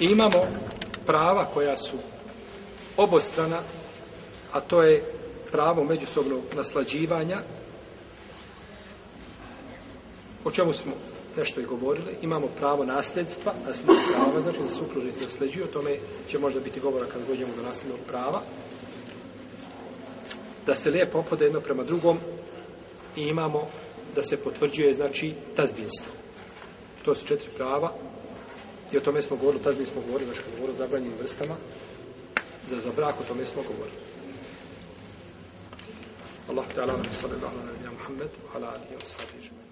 I imamo prava koja su obostrana, a to je pravo međusobnog naslađivanja, o čemu smo nešto i govorili. Imamo pravo nasljedstva, nasljednog prava, znači da supružnici nasljeđuju, o tome će možda biti govora kad dođemo do nasljednog prava. Da se lijepo opode jedno prema drugom i imamo da se potvrđuje, znači, tazbinstvo. To su četiri prava i o tome smo govorili, tazbin smo govorili, već kad govorili o zabranjenim vrstama, za, za brak, o tome smo govorili. Allah ta'ala nam sallallahu alaihi wa sallam Muhammed, ala alihi wa sallam